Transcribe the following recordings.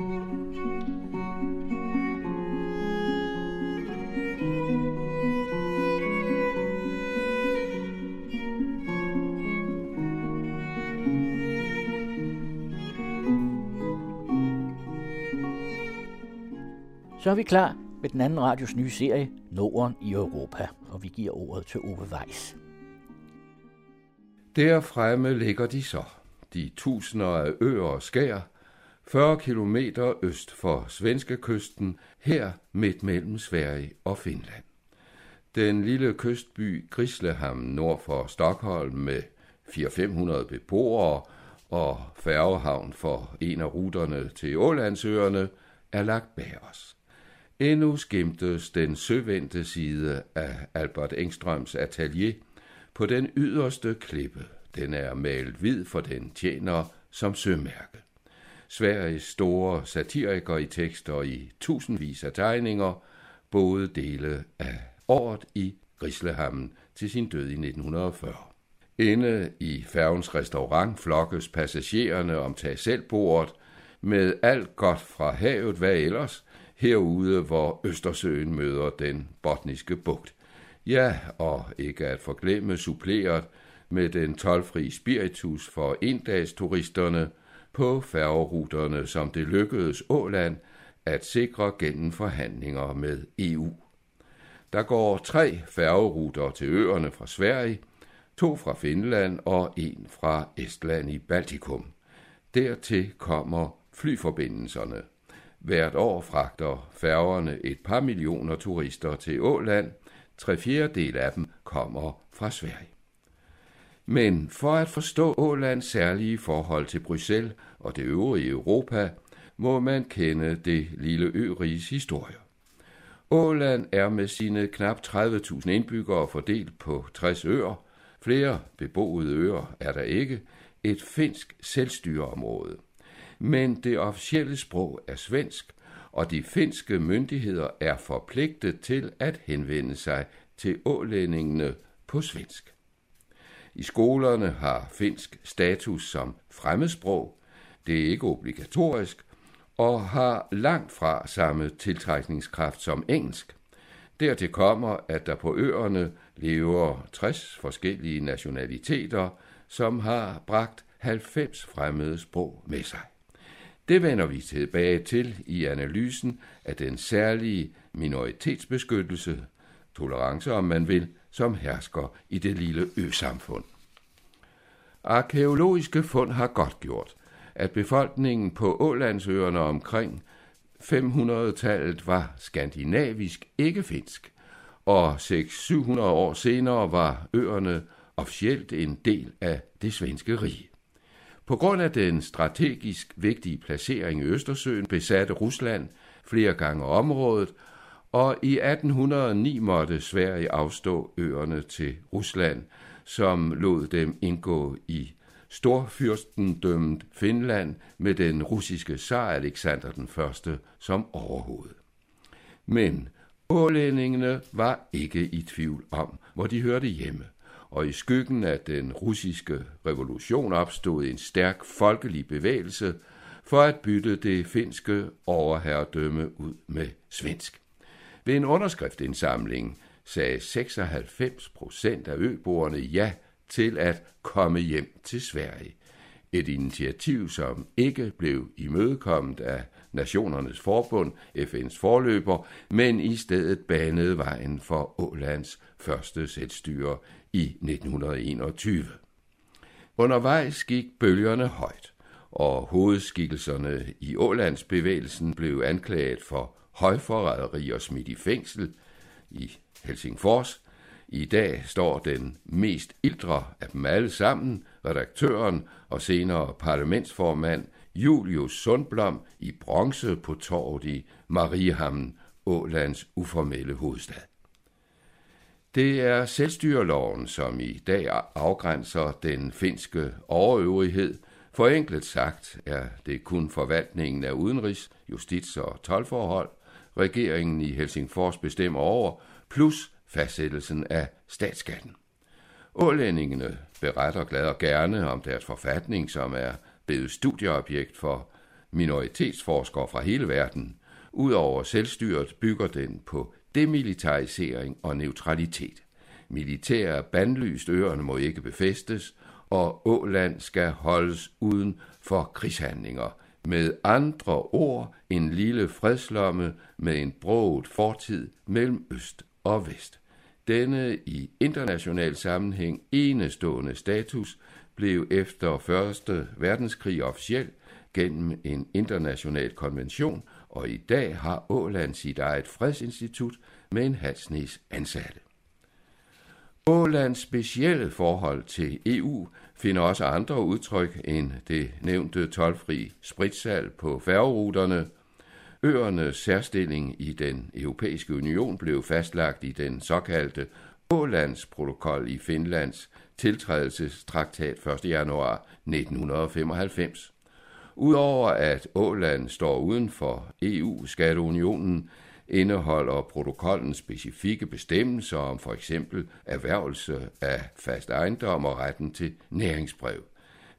Så er vi klar med den anden radios nye serie, Norden i Europa, og vi giver ordet til Ove Weiss. Der fremme ligger de så, de tusinder af øer og skær, 40 km øst for svenske kysten, her midt mellem Sverige og Finland. Den lille kystby Grislehamn nord for Stockholm med 400-500 beboere og færgehavn for en af ruterne til Ålandsøerne er lagt bag os. Endnu skimtes den søvendte side af Albert Engstrøms atelier på den yderste klippe. Den er malet hvid, for den tjener som sømærke. Sveriges store satiriker i tekster i tusindvis af tegninger, både dele af året i Grislehammen til sin død i 1940. Inde i færgens restaurant flokkes passagererne om tag selv bordet med alt godt fra havet, hvad ellers – herude, hvor Østersøen møder den botniske bugt. Ja, og ikke at forglemme suppleret med den tolvfri spiritus for turisterne på færgeruterne, som det lykkedes Åland at sikre gennem forhandlinger med EU. Der går tre færgeruter til øerne fra Sverige, to fra Finland og en fra Estland i Baltikum. Dertil kommer flyforbindelserne. Hvert år fragter færgerne et par millioner turister til Åland. Tre fjerdedel af dem kommer fra Sverige. Men for at forstå Ålands særlige forhold til Bruxelles og det øvrige Europa, må man kende det lille øriges historie. Åland er med sine knap 30.000 indbyggere fordelt på 60 øer. Flere beboede øer er der ikke. Et finsk selvstyreområde men det officielle sprog er svensk, og de finske myndigheder er forpligtet til at henvende sig til ålændingene på svensk. I skolerne har finsk status som fremmedsprog. Det er ikke obligatorisk og har langt fra samme tiltrækningskraft som engelsk. Dertil kommer, at der på øerne lever 60 forskellige nationaliteter, som har bragt 90 fremmede sprog med sig. Det vender vi tilbage til i analysen af den særlige minoritetsbeskyttelse, tolerance om man vil, som hersker i det lille øsamfund. Arkeologiske fund har godt gjort, at befolkningen på Ålandsøerne omkring 500-tallet var skandinavisk, ikke finsk, og 600-700 år senere var øerne officielt en del af det svenske rige. På grund af den strategisk vigtige placering i Østersøen besatte Rusland flere gange området, og i 1809 måtte Sverige afstå øerne til Rusland, som lod dem indgå i Storfyrstendømmet Finland med den russiske zar Alexander den Første som overhoved. Men ålændingene var ikke i tvivl om, hvor de hørte hjemme – og i skyggen af den russiske revolution opstod en stærk folkelig bevægelse for at bytte det finske overherredømme ud med svensk. Ved en underskriftindsamling sagde 96 procent af øboerne ja til at komme hjem til Sverige. Et initiativ, som ikke blev imødekommet af Nationernes Forbund, FN's forløber, men i stedet banede vejen for Ålands første selvstyre i 1921. Undervejs gik bølgerne højt, og hovedskikkelserne i Ålandsbevægelsen blev anklaget for højforræderi og smidt i fængsel i Helsingfors. I dag står den mest ildre af dem alle sammen, redaktøren og senere parlamentsformand Julius Sundblom i bronze på torvet i Mariehamn, Ålands uformelle hovedstad. Det er selvstyreloven, som i dag afgrænser den finske overøvrighed. Forenklet sagt er det kun forvaltningen af udenrigs, justits- og tolvforhold, regeringen i Helsingfors bestemmer over, plus fastsættelsen af statsskatten. Ålændingene beretter glad og gerne om deres forfatning, som er blevet studieobjekt for minoritetsforskere fra hele verden. Udover selvstyret bygger den på demilitarisering og neutralitet. Militære bandlyst øerne må ikke befæstes, og Åland skal holdes uden for krigshandlinger. Med andre ord en lille fredslomme med en broet fortid mellem øst og vest. Denne i international sammenhæng enestående status blev efter 1. Verdenskrig officiel gennem en international konvention, og i dag har Åland sit eget fredsinstitut med en halsnæs ansatte. Ålands specielle forhold til EU finder også andre udtryk end det nævnte tolvfri spritsal på færgeruterne. Øernes særstilling i den europæiske union blev fastlagt i den såkaldte Ålandsprotokol i Finlands tiltrædelsestraktat 1. januar 1995. Udover at Åland står uden for EU-skatteunionen, indeholder protokollen specifikke bestemmelser om for eksempel erhvervelse af fast ejendom og retten til næringsbrev.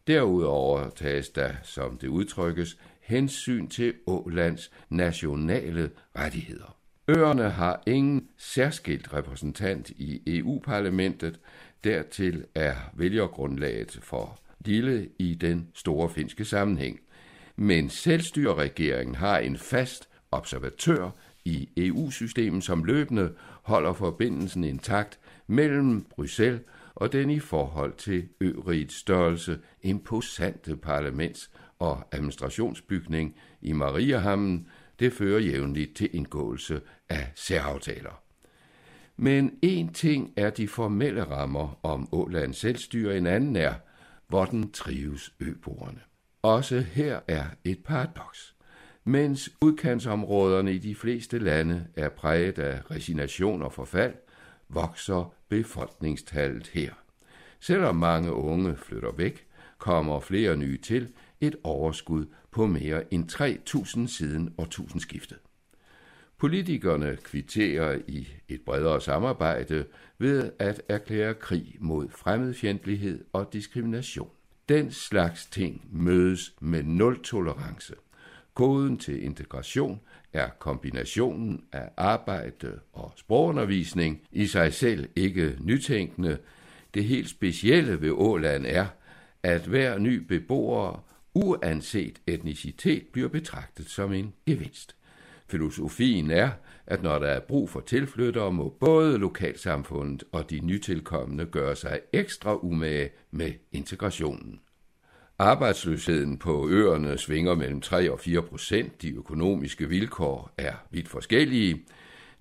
Derudover tages der, som det udtrykkes, hensyn til Ålands nationale rettigheder. Øerne har ingen særskilt repræsentant i EU-parlamentet, dertil er vælgergrundlaget for lille i den store finske sammenhæng. Men selvstyreregeringen har en fast observatør i EU-systemet, som løbende holder forbindelsen intakt mellem Bruxelles og den i forhold til ørigets størrelse imposante parlaments- og administrationsbygning i Mariahamnen, det fører jævnligt til indgåelse af særaftaler. Men en ting er de formelle rammer om Ålands selvstyre, en anden er, hvor den trives øboerne. Også her er et paradoks. Mens udkantsområderne i de fleste lande er præget af resignation og forfald, vokser befolkningstallet her. Selvom mange unge flytter væk, kommer flere nye til, et overskud på mere end 3.000 siden årtusindskiftet. Politikerne kvitterer i et bredere samarbejde ved at erklære krig mod fremmedfjendtlighed og diskrimination. Den slags ting mødes med nul tolerance. Koden til integration er kombinationen af arbejde og sprogundervisning i sig selv ikke nytænkende. Det helt specielle ved Åland er, at hver ny beboer, uanset etnicitet, bliver betragtet som en gevinst. Filosofien er, at når der er brug for tilflyttere, må både lokalsamfundet og de nytilkommende gøre sig ekstra umage med integrationen. Arbejdsløsheden på øerne svinger mellem 3 og 4 procent. De økonomiske vilkår er vidt forskellige.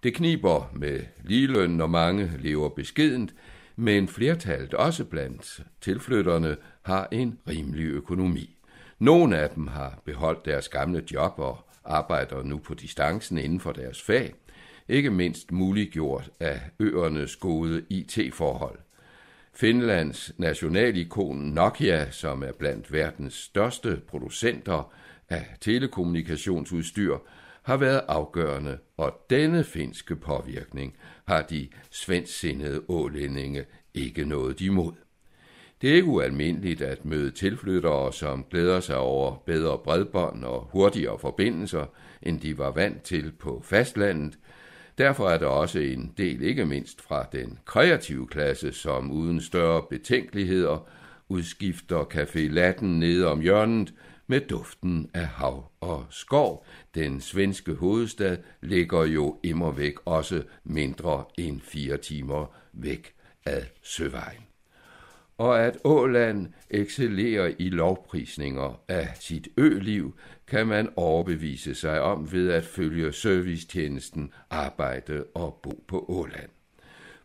Det kniber med ligeløn, når mange lever beskedent, men flertallet også blandt tilflytterne har en rimelig økonomi. Nogle af dem har beholdt deres gamle job og arbejder nu på distancen inden for deres fag, ikke mindst muliggjort af øernes gode IT-forhold. Finlands nationalikon Nokia, som er blandt verdens største producenter af telekommunikationsudstyr, har været afgørende, og denne finske påvirkning har de svensksindede ålændinge ikke noget imod. Det er ikke ualmindeligt at møde tilflyttere, som glæder sig over bedre bredbånd og hurtigere forbindelser, end de var vant til på fastlandet. Derfor er der også en del, ikke mindst fra den kreative klasse, som uden større betænkeligheder udskifter Café Latten nede om hjørnet med duften af hav og skov. Den svenske hovedstad ligger jo immer væk også mindre end fire timer væk ad søvejen og at Åland excellerer i lovprisninger af sit øliv, kan man overbevise sig om ved at følge servicetjenesten Arbejde og Bo på Åland.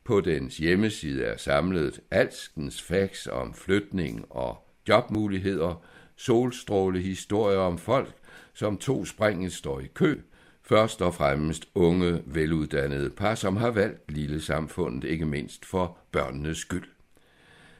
På dens hjemmeside er samlet alskens facts om flytning og jobmuligheder, solstråle historier om folk, som to springet står i kø, først og fremmest unge, veluddannede par, som har valgt lille samfundet, ikke mindst for børnenes skyld.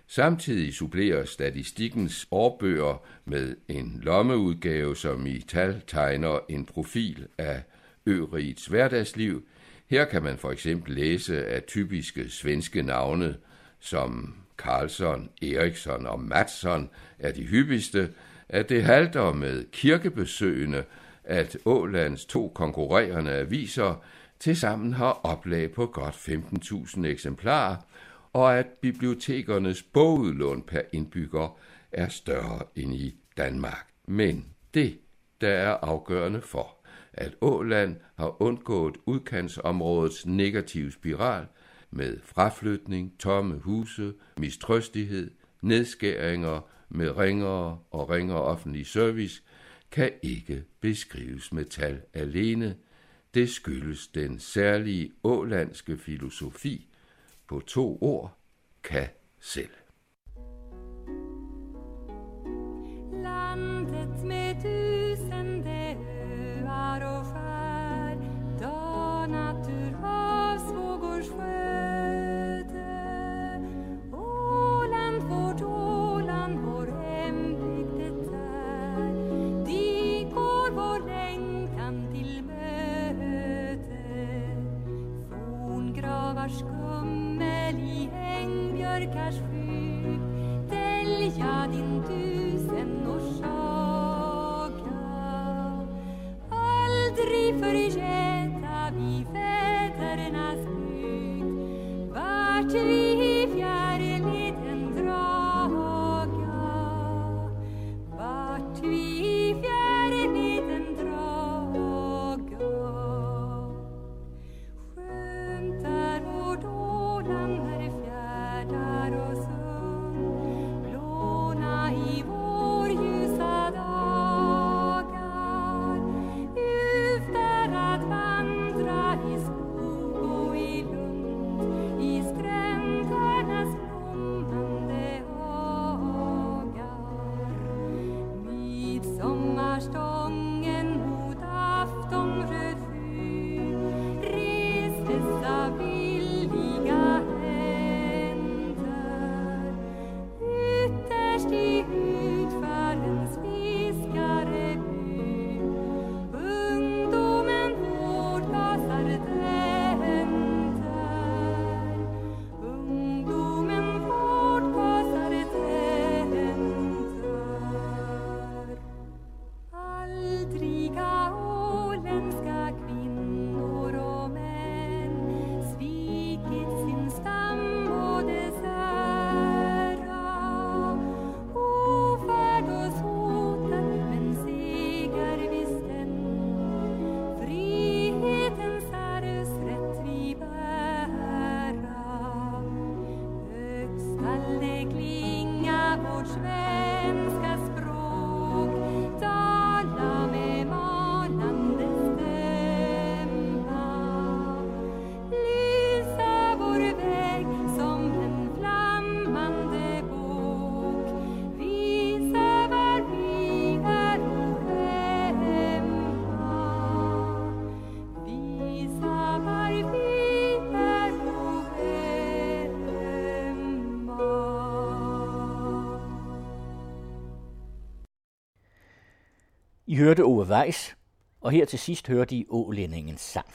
Samtidig supplerer statistikkens årbøger med en lommeudgave, som i tal tegner en profil af ørigets hverdagsliv. Her kan man for eksempel læse, at typiske svenske navne som Karlsson, Eriksson og Mattsson er de hyppigste, at det halter med kirkebesøgende, at Ålands to konkurrerende aviser tilsammen har oplag på godt 15.000 eksemplarer, og at bibliotekernes bogudlån per indbygger er større end i Danmark. Men det, der er afgørende for, at Åland har undgået udkantsområdets negative spiral med fraflytning, tomme huse, mistrøstighed, nedskæringer med ringere og ringere offentlig service, kan ikke beskrives med tal alene. Det skyldes den særlige ålandske filosofi på to ord, kan selv. Mars kom med i Engbjørkers fly. I hørte Ove Weiss, og her til sidst hørte I Ålændingens sang.